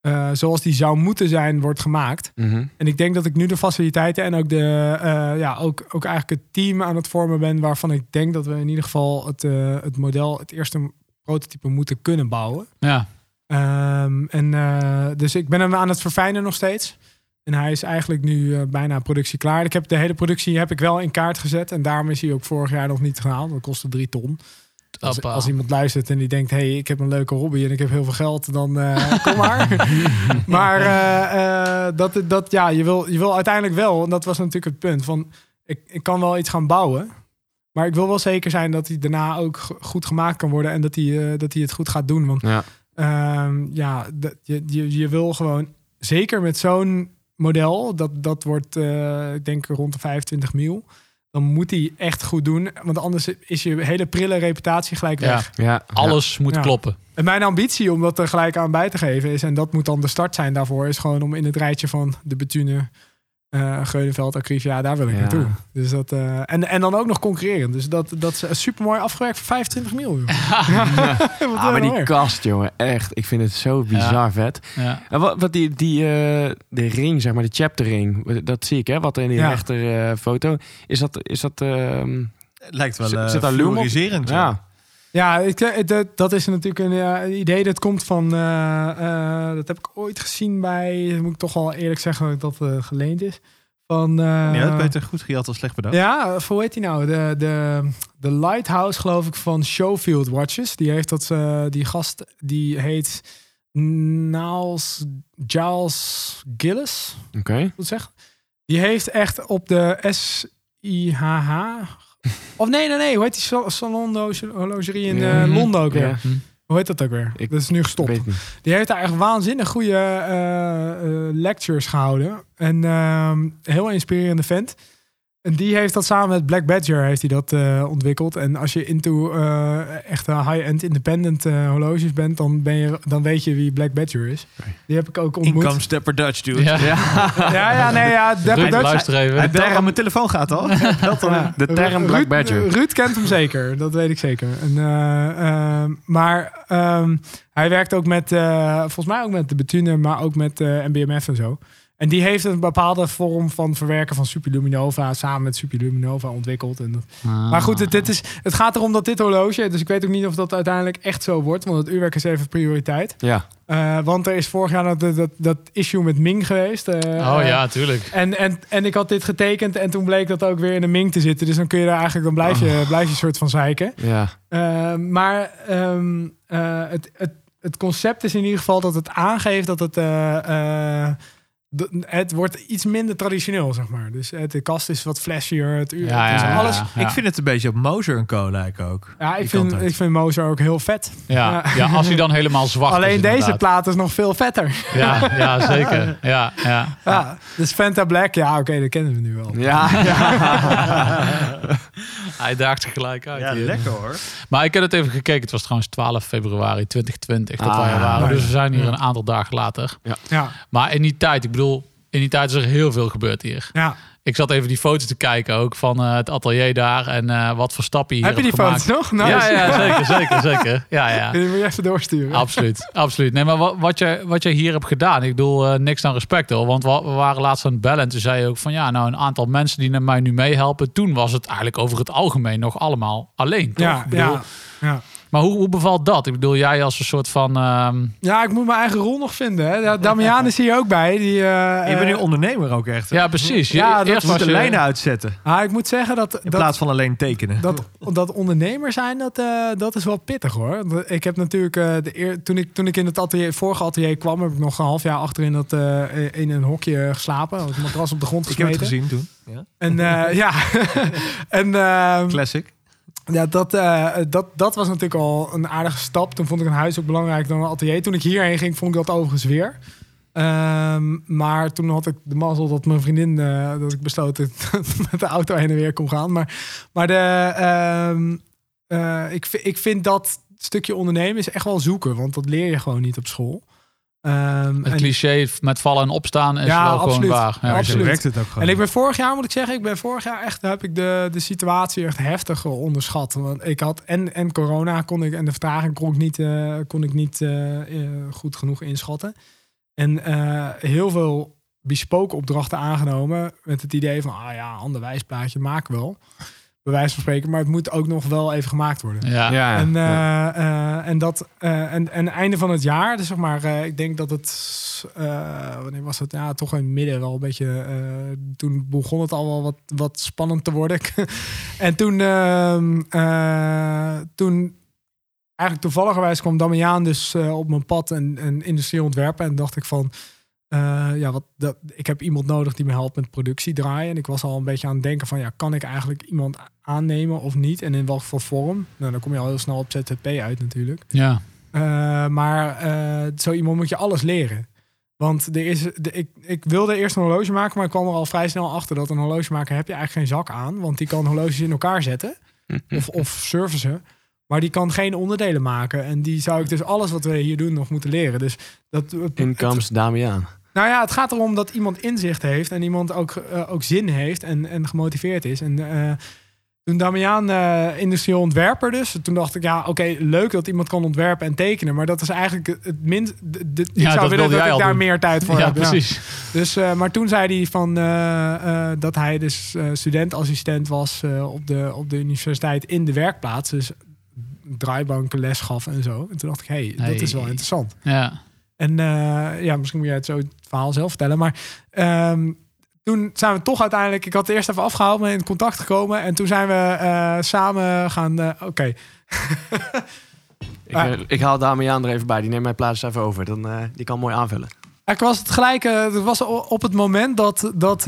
eh, zoals die zou moeten zijn, wordt gemaakt. Mhm. En ik denk dat ik nu de faciliteiten en ook, de, eh, ja, ook, ook eigenlijk het team aan het vormen ben... waarvan ik denk dat we in ieder geval het, eh, het model, het eerste prototype moeten kunnen bouwen. Ja. Ehm, en, eh, dus ik ben hem aan het verfijnen nog steeds. En hij is eigenlijk nu eh, bijna productie klaar. Ik heb de hele productie heb ik wel in kaart gezet. En daarom is hij ook vorig jaar nog niet gehaald. Dat kostte drie ton. Als, iemand luistert en die denkt... hey, ik heb een leuke hobby en ik heb heel veel geld... dan eh, kom maar. maar eh, eh, dat, dat, ja, je, wil, je wil uiteindelijk wel... en dat was natuurlijk het punt... van ik, ik kan wel iets gaan bouwen... maar ik wil wel zeker zijn dat hij daarna ook go- goed gemaakt kan worden... en dat hij, eh, dat hij het goed gaat doen. Want Ja. Ehm, ja, dat, je, je, je wil gewoon, zeker met zo'n model, dat, dat wordt, eh, ik denk, rond de 25 mil. Dan moet hij echt goed doen, want anders is je hele prille reputatie gelijk weg. Ja. Alles moet Ja. kloppen. En mijn ambitie om dat er gelijk aan bij te geven is, en dat moet dan de start zijn daarvoor, is gewoon om in het rijtje van de Betune, eh Geunenveld, Acrivia, daar wil ik Ja. naartoe. Dus dat, eh, en, en dan ook nog concurreren. Dus dat, dat is super mooi afgewerkt voor 25 mil. joh. Wat Ah, maar die kast, jongen, echt. Ik vind het zo bizar vet. Ja. En wat, wat die, die eh, de ring, zeg maar, de chapter ring, dat zie ik, hè? Wat in die Ja. rechter eh, foto. Is dat, is dat ehm, Het lijkt wel Zit- eh zit daar fluoriserend, ja. Ja, ik, eh, dat, dat is natuurlijk een eh, idee dat komt van. eh, dat heb ik ooit gezien bij. Moet ik toch wel eerlijk zeggen dat dat geleend is. Van. Nee, dat beter goed gejat als slecht bedacht. ja, hoe heet die nou? De, de, de Lighthouse, geloof ik, van Showfield Watches. Die heeft dat. die gast die heet. Niles Giles Gillis. Oké. Goed zeg. Die heeft echt op de SIHH Of nee, nee, nee. Hoe heet die sal- salon horlogerie in Ja. eh, Mhm. Londen ook weer? Ja, Hoe heet dat ook weer? Ik dat is nu gestopt. Die heeft daar echt waanzinnig goede eh, eh, lectures gehouden. En ehm, heel inspirerende vent. En die heeft dat samen met Black Badger heeft hij dat eh, ontwikkeld. En als je into eh echte high-end independent eh, horloges bent, dan, ben je, dan weet je wie Black Badger is. Die heb ik ook ontmoet. Income Stepper Dutch, dude. Ja. Ja, ja, nee, ja. Dapper Ruud, Dutch- luister even. Hij belt aan mijn telefoon gaat al. Ja. De term Black Badger. Ruud kent hem zeker, dat weet ik zeker. En, maar ehm, hij werkt ook met, eh, volgens mij ook met de Betune, maar ook met eh MBMF en zo. En die heeft een bepaalde vorm van verwerken van Superluminova samen met Superluminova ontwikkeld. En dat- Ah. Maar goed, het, dit is, het gaat erom dat dit horloge, dus ik weet ook niet of dat uiteindelijk echt zo wordt, want het uurwerk is even prioriteit. Ja. Eh, want er is vorig jaar dat, dat, dat issue met Ming geweest. eh, Oh ja, tuurlijk. en, en, en ik had dit getekend en toen bleek dat ook weer in de Ming te zitten. Dus dan kun je daar eigenlijk, dan blijf je, blijf je soort van zeiken. Ja. Eh, maar ehm, eh, het, het, het concept is in ieder geval dat het aangeeft dat het... het wordt iets minder traditioneel, zeg maar. Dus het, de kast is wat flashier. Het uur, Ja, het is ja, alles. ja, Ik vind het een beetje op Moser Co lijken ook. Ja, ik vind, ik vind Mozer ook heel vet. Ja, Ja. ja, als hij dan helemaal zwart is. Alleen deze plaat is nog veel vetter. Ja, ja, zeker. Ja, ja. Ja, dus Fanta Black, ja, oké, dat kennen we nu wel. Ja. Hij daagt zich gelijk uit. Ja, hier. lekker hoor. Maar ik heb het even gekeken. Het was trouwens 12 februari 2020 dat Ah, wij er waren. Dus we zijn hier Ja. een aantal dagen later. Ja, Maar in die tijd, ik bedoel, in die tijd is er heel veel gebeurd hier. ja. Ik zat even die foto's te kijken ook van eh, het atelier daar en eh, wat voor stappen je hier Heb je die hebt foto's gemaakt. nog? Ja, ja, zeker, zeker, zeker. Ja, ja. Die moet je even doorsturen. Absoluut, absoluut. Nee, maar wat, wat, je, wat je hier hebt gedaan, ik bedoel, eh, niks dan respect hoor. Want we, we waren laatst aan het bellen en toen zei je ook van ja, nou een aantal mensen die naar mij nu meehelpen. Toen was het eigenlijk over het algemeen nog allemaal alleen. Toch? Ja, bedoel, ja, ja. Maar hoe, hoe bevalt dat? Ik bedoel, jij als een soort van. ehm, ja, ik moet mijn eigen rol nog vinden. Hè. Da- Damian is hier ook bij. Die, eh, Je bent nu eh, ondernemer ook echt. hè? ja, precies. Je, Ja, dat eerst moet de je, lijnen uitzetten. ah, ik moet zeggen dat, In dat, plaats van alleen tekenen. dat, dat ondernemer zijn, dat, eh, dat is wel pittig hoor. Ik heb natuurlijk, eh, de eer, toen, ik, toen ik in het atelier, vorige atelier kwam, heb ik nog een half jaar achterin dat, eh, in een hokje geslapen. Het matras op de grond Ik heb het gesmeten. gezien toen. Ja. En eh, ja, en ehm, Classic. Ja, dat, eh, dat, dat was natuurlijk al een aardige stap. Toen vond ik een huis ook belangrijker dan een atelier. Toen ik hierheen ging, vond ik dat overigens weer. Ehm, maar toen had ik de mazzel dat mijn vriendin, eh, dat ik besloot met de auto heen en weer kon gaan. Maar, maar de, ehm, eh, ik, ik vind dat stukje ondernemen is echt wel zoeken, want dat leer je gewoon niet op school. Ehm, Het en- cliché met vallen en opstaan is Ja, wel gewoon absoluut. waar. Ja, absoluut. werkt het ook gewoon. En ik ben vorig jaar, moet ik zeggen, ik ben vorig jaar echt, heb ik de, de situatie echt heftig onderschat. Want ik had en, en corona kon ik, en de vertraging kon ik niet, eh, kon ik niet eh, eh, goed genoeg inschatten. En eh, heel veel bespoken opdrachten aangenomen met het idee van, ah ja, ander wijsplaatje maak wel. Bij wijze van spreken, maar het moet ook nog wel even gemaakt worden. Ja. Ja. En, ja. eh, eh, en dat eh, en, en einde van het jaar, dus zeg maar, eh, ik denk dat het, eh, wanneer was het? Ja, toch in het midden wel een beetje. eh, toen begon het al wel wat, wat spannend te worden. en toen, ehm, eh, toen eigenlijk toevalligerwijs kwam Damiaan dus eh, op mijn pad en, en industrie ontwerpen en dacht ik van. Eh, ja, wat, dat, ik heb iemand nodig die me helpt met productie draaien. En ik was al een beetje aan het denken van, ja, kan ik eigenlijk iemand aannemen of niet? En in welke voor vorm? Nou, dan kom je al heel snel op ZZP uit natuurlijk. Ja. Eh, maar eh, zo iemand moet je alles leren. Want er is, de, ik, ik wilde eerst een horloge maken, maar ik kwam er al vrij snel achter dat een horlogemaker heb je eigenlijk geen zak aan. Want die kan horloges in elkaar zetten of, of servicen. Maar die kan geen onderdelen maken. En die zou ik dus alles wat we hier doen nog moeten leren. Dus dat, In comes Damiaan. Nou ja, het gaat erom dat iemand inzicht heeft en iemand ook, eh, ook zin heeft en, en gemotiveerd is. En eh, toen Damiaan eh industrieel ontwerper dus, toen dacht ik, ja, oké, leuk dat iemand kan ontwerpen en tekenen, maar dat is eigenlijk het- minst. ik Ja, zou dat willen dat ik daar doen. meer tijd voor ja, heb. precies. Dus, maar toen zei hij van dat hij dus studentassistent was op, de, op de universiteit in de werkplaats. Dus draaibanken les gaf en zo. En toen dacht ik, hé, hey, dat is wel Hey. interessant. Ja. En eh, ja, misschien moet jij het zo het verhaal zelf vertellen. Maar ehm, toen zijn we toch uiteindelijk... Ik had het eerst even afgehaald, maar in contact gekomen. En toen zijn we eh, samen gaan... eh, Oké, Ik, ik haal Damiaan er even bij. Die neemt mijn plaats even over. Dan, die kan mooi aanvullen. Ik was het gelijk. Het was op het moment dat, dat,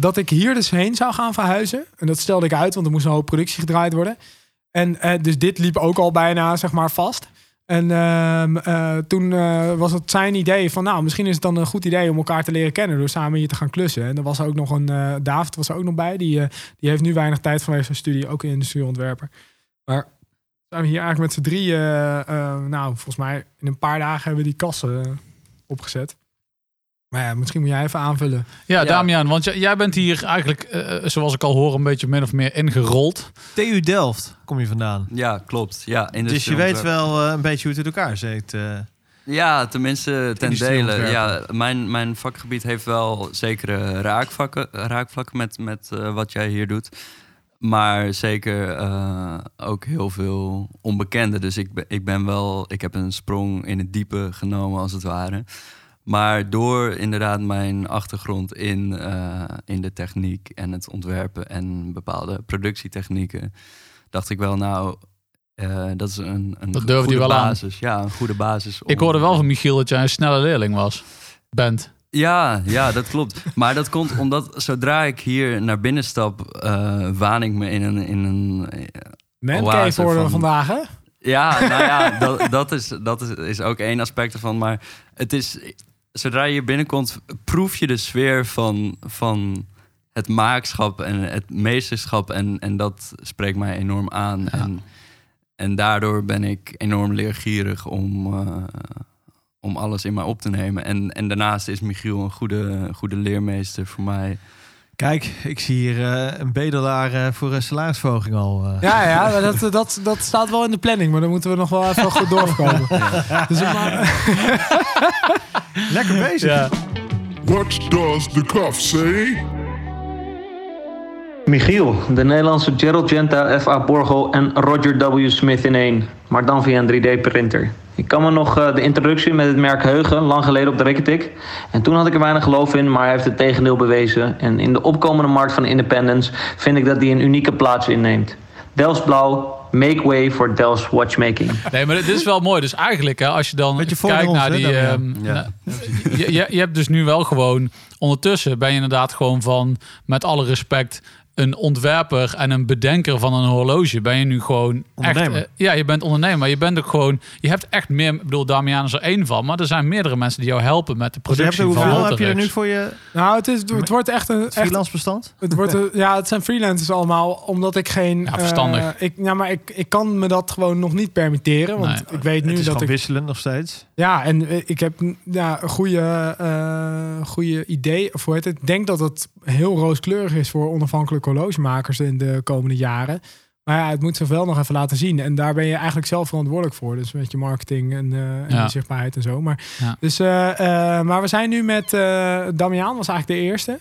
dat ik hier dus heen zou gaan verhuizen. En dat stelde ik uit, want er moest een hoop productie gedraaid worden. En dus dit liep ook al bijna zeg maar vast. En ehm, eh, toen eh, was het zijn idee van, nou, misschien is het dan een goed idee om elkaar te leren kennen door samen hier te gaan klussen. En er was ook nog een eh, David was er ook nog bij. Die, die heeft nu weinig tijd vanwege zijn studie, ook in industrieontwerper. Maar zijn we hier eigenlijk met z'n drieën, nou, volgens mij in een paar dagen hebben we die kassen opgezet. Maar ja, misschien moet jij even aanvullen. Ja, Ja. Damian, want jij bent hier eigenlijk, eh, zoals ik al hoor, een beetje min of meer ingerold. TU Delft kom je vandaan. Ja, klopt. Ja, Dus je weet wel eh, een beetje hoe het in elkaar zit. eh. Ja, tenminste ten dele. Ja, mijn, mijn vakgebied heeft wel zekere raakvakken, raakvlakken met, met eh, wat jij hier doet. Maar zeker eh, ook heel veel onbekende. Dus ik ben, ik ben wel, ik heb een sprong in het diepe genomen als het ware. Maar door inderdaad mijn achtergrond in, eh, in de techniek en het ontwerpen en bepaalde productietechnieken, dacht ik wel, nou, eh, dat is een, een Dat durfde goede je wel aan. basis. Ja, een goede basis. Ik om- hoorde wel van Michiel dat jij een snelle leerling was. Bent. ja, ja, dat klopt. Maar dat komt omdat zodra ik hier naar binnen stap, eh, waan ik me in een. In een Oase worden we van- vandaag, hè? ja, nou ja, dat, dat, is, dat is, is ook één aspect ervan. Maar het is, zodra je hier binnenkomt, proef je de sfeer van, van het maakschap en het meesterschap. En, en dat spreekt mij enorm aan. En, en daardoor ben ik enorm leergierig om, eh, om alles in mij op te nemen. En, en daarnaast is Michiel een goede, goede leermeester voor mij. Kijk, ik zie hier eh, een bedelaar eh, voor een salarisverhoging al. eh. Ja, ja, dat, dat, dat staat wel in de planning, maar dan moeten we nog wel even goed doorkomen. Dus maar, Lekker bezig. What does the cuff say? Michiel, de Nederlandse Gerald Genta, F.A. Borgo en Roger W. Smith in één. Maar dan via een 3D-printer. Ik kan me nog eh, de introductie met het merk heugen, lang geleden op de Rikketik. En toen had ik er weinig geloof in, maar hij heeft het tegendeel bewezen. En in de opkomende markt van independence vind ik dat hij een unieke plaats inneemt. Delfts Blauw, make way for Delfts watchmaking. Nee, maar dit is wel mooi. Dus eigenlijk, hè, als je dan kijkt ons, naar hè, die. Ehm, Ja. je, je, je hebt dus nu wel gewoon. Ondertussen ben je inderdaad gewoon van. Met alle respect. Een ontwerper en een bedenker van een horloge. Ben je nu gewoon. Echt, Ondernemer. eh, ja, je bent ondernemer. Maar je bent ook gewoon. Je hebt echt meer. Ik bedoel, Damian is er één van. Maar er zijn meerdere mensen die jou helpen met de Dus je hebt productie er, van hoeveel heb je er nu voor je nou, het, is, het wordt echt een... Echt, freelance bestand? het, wordt een- ja, het zijn freelancers allemaal, omdat ik geen... Ja, verstandig. eh, ik, ja, maar ik, ik kan me dat gewoon nog niet permitteren, want Nee. ik weet nu het is dat ik... wisselen nog steeds. Ja, en eh, ik heb ja, een goede, eh, goede idee. Of hoe heet het? Ik denk dat het heel rooskleurig is voor onafhankelijke horlogemakers in de komende jaren. Maar ja, het moet zich wel nog even laten zien. En daar ben je eigenlijk zelf verantwoordelijk voor. Dus met je marketing en, eh, en Ja. zichtbaarheid en zo. Maar, Ja. dus, eh, eh, maar we zijn nu met Damian, was eigenlijk de eerste.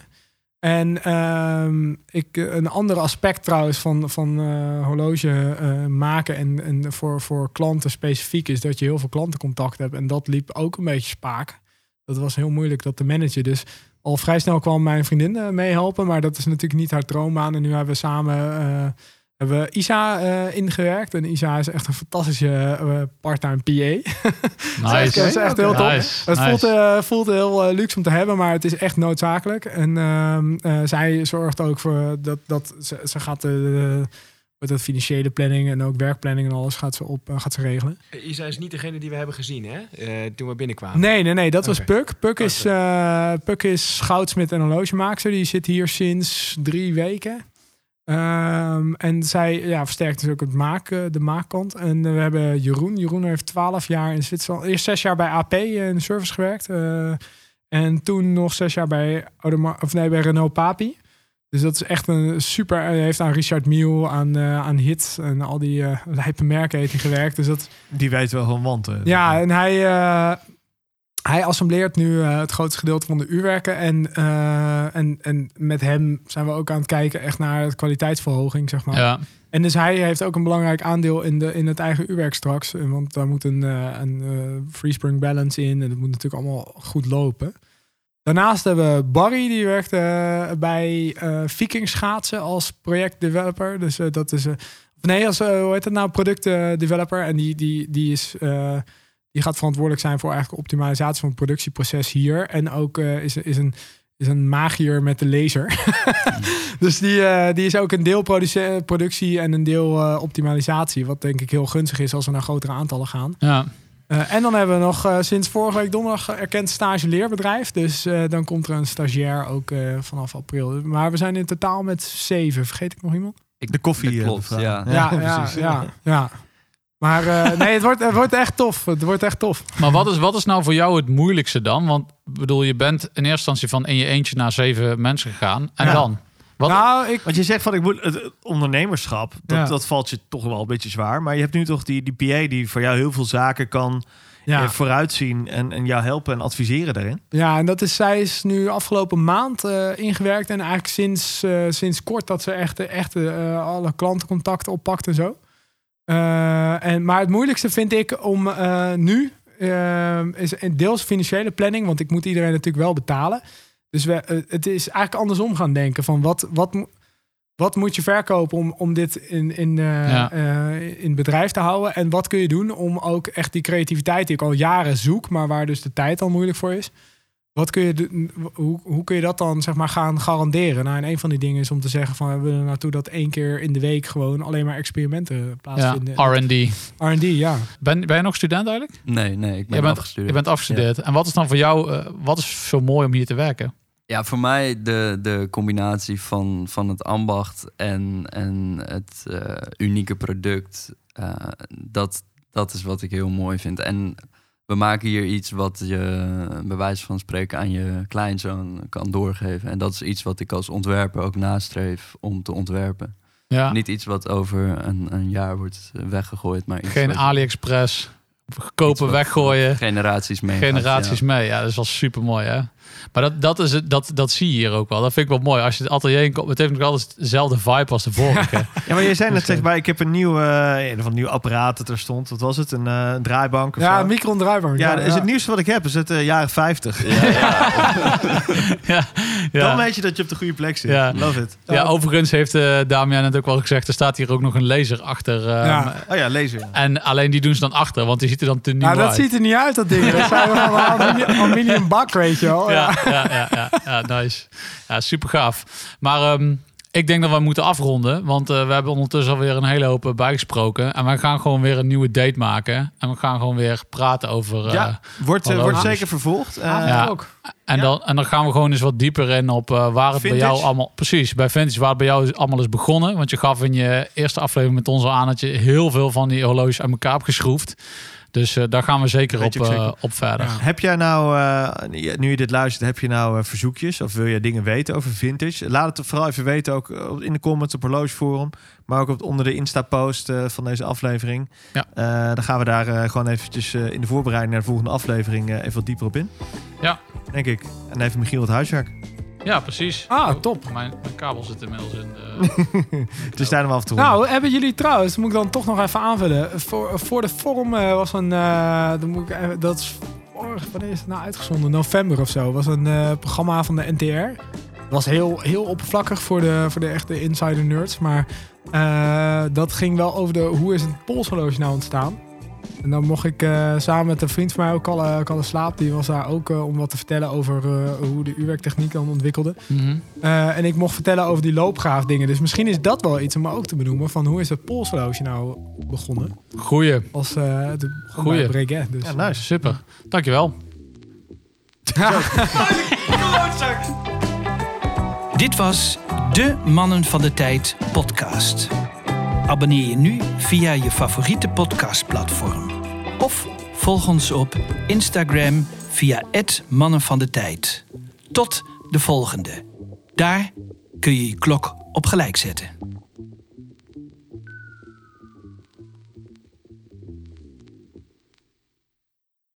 En ehm, ik, een ander aspect trouwens van, van horloge maken en, en voor, voor klanten specifiek is dat je heel veel klantencontact hebt. En dat liep ook een beetje spaak. Dat was heel moeilijk dat te managen. Dus al vrij snel kwam mijn vriendin eh, meehelpen, maar dat is natuurlijk niet haar droombaan. En nu hebben we samen eh, hebben we Isa eh, ingewerkt. En Isa is echt een fantastische eh, part-time PA. Nice. Dat is echt heel top. Nice. Het nice. voelt, voelt heel luxe om te hebben, maar het is echt noodzakelijk. En ehm, eh, zij zorgt ook voor dat, dat ze, ze gaat de, met de financiële planning en ook werkplanning en alles gaat ze, op, eh, gaat ze regelen. Isa is niet degene die we hebben gezien, hè? Eh, toen we binnenkwamen. Nee, nee, nee, dat was. Puk. Puk is, Oké. eh Puk is goudsmit en horlogemaakster. Die zit hier sinds drie weken. Ehm, en zij ja, versterkt dus ook het maak, eh, de maakkant. En eh, we hebben Jeroen. Jeroen heeft twaalf jaar in Zwitserland. Eerst zes jaar bij AP in de service gewerkt. eh, en toen nog zes jaar bij, of nee, bij Renault Papi. Dus dat is echt een super. Hij heeft aan Richard Mille, aan, eh, aan Hit en al die eh lijpe merken heeft hij gewerkt. Dus dat, Die weet wel gewoon want. eh. ja, en hij, eh, hij assembleert nu eh, het grootste gedeelte van de uurwerken. En, eh, en, en met hem zijn we ook aan het kijken echt naar de kwaliteitsverhoging, zeg maar. Ja. En dus hij heeft ook een belangrijk aandeel in, de, in het eigen uurwerk straks. Want daar moet een, eh, een eh, free spring balance in. En dat moet natuurlijk allemaal goed lopen. Daarnaast hebben we Barry, die werkt eh, bij eh Viking Schaatsen als projectdeveloper. Dus eh, dat is... nee, als, hoe heet het nou, productdeveloper. En die, die, die is... Die gaat verantwoordelijk zijn voor eigenlijk optimalisatie van het productieproces hier. En ook is, is, een, is een magier met de laser. dus die, die is ook een deel productie en een deel optimalisatie. Wat denk ik heel gunstig is als we naar grotere aantallen gaan. Ja. Eh, en dan hebben we nog eh, sinds vorige week donderdag erkend stage leerbedrijf. Dus eh, dan komt er een stagiair ook eh, vanaf april. Maar we zijn in totaal met zeven. Vergeet ik nog iemand? De koffie. Eh, klopt, ja. Ja, ja, precies. ja, ja. Maar eh, nee, het wordt, het wordt echt tof. Het wordt echt tof. Maar wat is, wat is nou voor jou het moeilijkste dan? Want ik bedoel, je bent in eerste instantie van in je eentje naar zeven mensen gegaan. En Ja. dan? Wat, Nou, ik, Want je zegt van ik moet het ondernemerschap, dat, Ja. dat valt je toch wel een beetje zwaar. Maar je hebt nu toch die, die PA die voor jou heel veel zaken kan ja. eh, vooruitzien en, en jou helpen en adviseren daarin. Ja, en dat is, zij is nu afgelopen maand eh, ingewerkt. En eigenlijk sinds, eh, sinds kort dat ze echt, echt alle klantencontacten oppakt en zo. En, maar het moeilijkste vind ik om nu, is deels financiële planning. Want ik moet iedereen natuurlijk wel betalen. Dus we, eh, het is eigenlijk andersom gaan denken. Van wat, wat, wat moet je verkopen om, om dit in, in, eh, Ja. eh, in bedrijf te houden? En wat kun je doen om ook echt die creativiteit die ik al jaren zoek, maar waar dus de tijd al moeilijk voor is. Wat kun je, hoe, hoe kun je dat dan zeg maar gaan garanderen? Nou, en een van die dingen is om te zeggen van we willen naartoe dat één keer in de week gewoon alleen maar experimenten ja, plaatsvinden. R&D. R&D, ja. Ben, ben je nog student eigenlijk? Nee, nee, ik ben je, bent, afgestudeerd. je bent afgestudeerd. En wat is dan voor jou, eh, wat is zo mooi om hier te werken? Ja, voor mij de, de combinatie van, van het ambacht en, en het eh, unieke product. eh, dat, dat is wat ik heel mooi vind. En we maken hier iets wat je bij wijze van spreken aan je kleinzoon kan doorgeven. En dat is iets wat ik als ontwerper ook nastreef om te ontwerpen. Ja, Niet iets wat over een, een jaar wordt weggegooid, maar iets geen AliExpress, kopen, weggooien. generaties mee. generaties mee. Ja, dat is wel super mooi, hè? Maar dat, dat, is het, dat, dat zie je hier ook wel. Dat vind ik wel mooi. Als je het atelier in komt, het heeft nog altijd dezelfde vibe als de vorige. Ja, maar je zei net Dus, zeg eh, maar, ik heb een nieuw, eh, een of een nieuw apparaat dat er stond. Wat was het? Een eh, draaibank of Ja, zo? Micron Driver. Ja, is het nieuwste wat ik heb is het eh, jaren 50. ja, Dan ja. weet je dat je op de goede plek zit. Ja. Love it. ja, overigens heeft eh Damian het ook wel gezegd. Er staat hier ook nog een laser achter. eh, Ja. Oh ja, lezen. En alleen die doen ze dan achter, want die ziet er dan te nieuw Nou, dat uit. ziet er niet uit, dat ding. Dat zijn wel een aluminium, aluminium bak, weet je wel. ja, ja, ja, ja, ja, nice. Ja, super gaaf. Maar ehm, ik denk dat we moeten afronden, want eh, we hebben ondertussen alweer een hele hoop eh, bijgesproken. En we gaan gewoon weer een nieuwe date maken. En we gaan gewoon weer praten over... eh, ja, wordt, eh, hallo. wordt zeker vervolgd. Eh, Ja. ook. En, dan, en dan gaan we gewoon eens wat dieper in op eh, waar het bij jou allemaal... Precies, bij Vintage, waar het bij jou allemaal is begonnen. Want je gaf in je eerste aflevering met ons al aan dat je heel veel van die horloges aan elkaar hebt geschroefd. Dus eh, daar gaan we zeker op, ook eh, zeker. op verder. Ja. Heb jij nou, eh, nu je dit luistert, heb je nou verzoekjes of wil je dingen weten over vintage? Laat het vooral even weten, ook in de comments op Horloge Forum, maar ook op, onder de Insta-post van deze aflevering. Ja. Dan gaan we daar gewoon eventjes in de voorbereiding naar de volgende aflevering even wat dieper op in. Ja. Denk ik. En even Michiel het huiswerk. Ja, precies. Ah, Oh, top. Mijn, mijn kabel zit inmiddels in de... Het is tijd om af te ronden. Nou, hebben jullie trouwens, moet ik dan toch nog even aanvullen. Voor, voor de vorm eh, was een. eh, dan moet ik even, dat is vorig, wanneer is het nou uitgezonden? November of zo. Was een eh, programma van de NTR. Was heel, heel oppervlakkig voor de, voor de echte insider nerds. Maar eh, dat ging wel over de hoe is het polshorloge nou ontstaan. En dan mocht ik eh, samen met een vriend van mij, ook Kalle, Kalle Slaap, die was daar ook eh, om wat te vertellen over eh, hoe de uurwerktechniek dan ontwikkelde. Mhm. Eh, en ik mocht vertellen over die loopgraaf dingen. Dus misschien is dat wel iets om ook te benoemen. Van hoe is het polshorloge nou begonnen? Goeie. Als eh de Goeie. Breguet. Dus, ja, nice. Super. Dankjewel. Dit was de Mannen van de Tijd podcast. Abonneer je nu via je favoriete podcastplatform. Of volg ons op Instagram via het Mannen van de Tijd. Tot de volgende. Daar kun je je klok op gelijk zetten.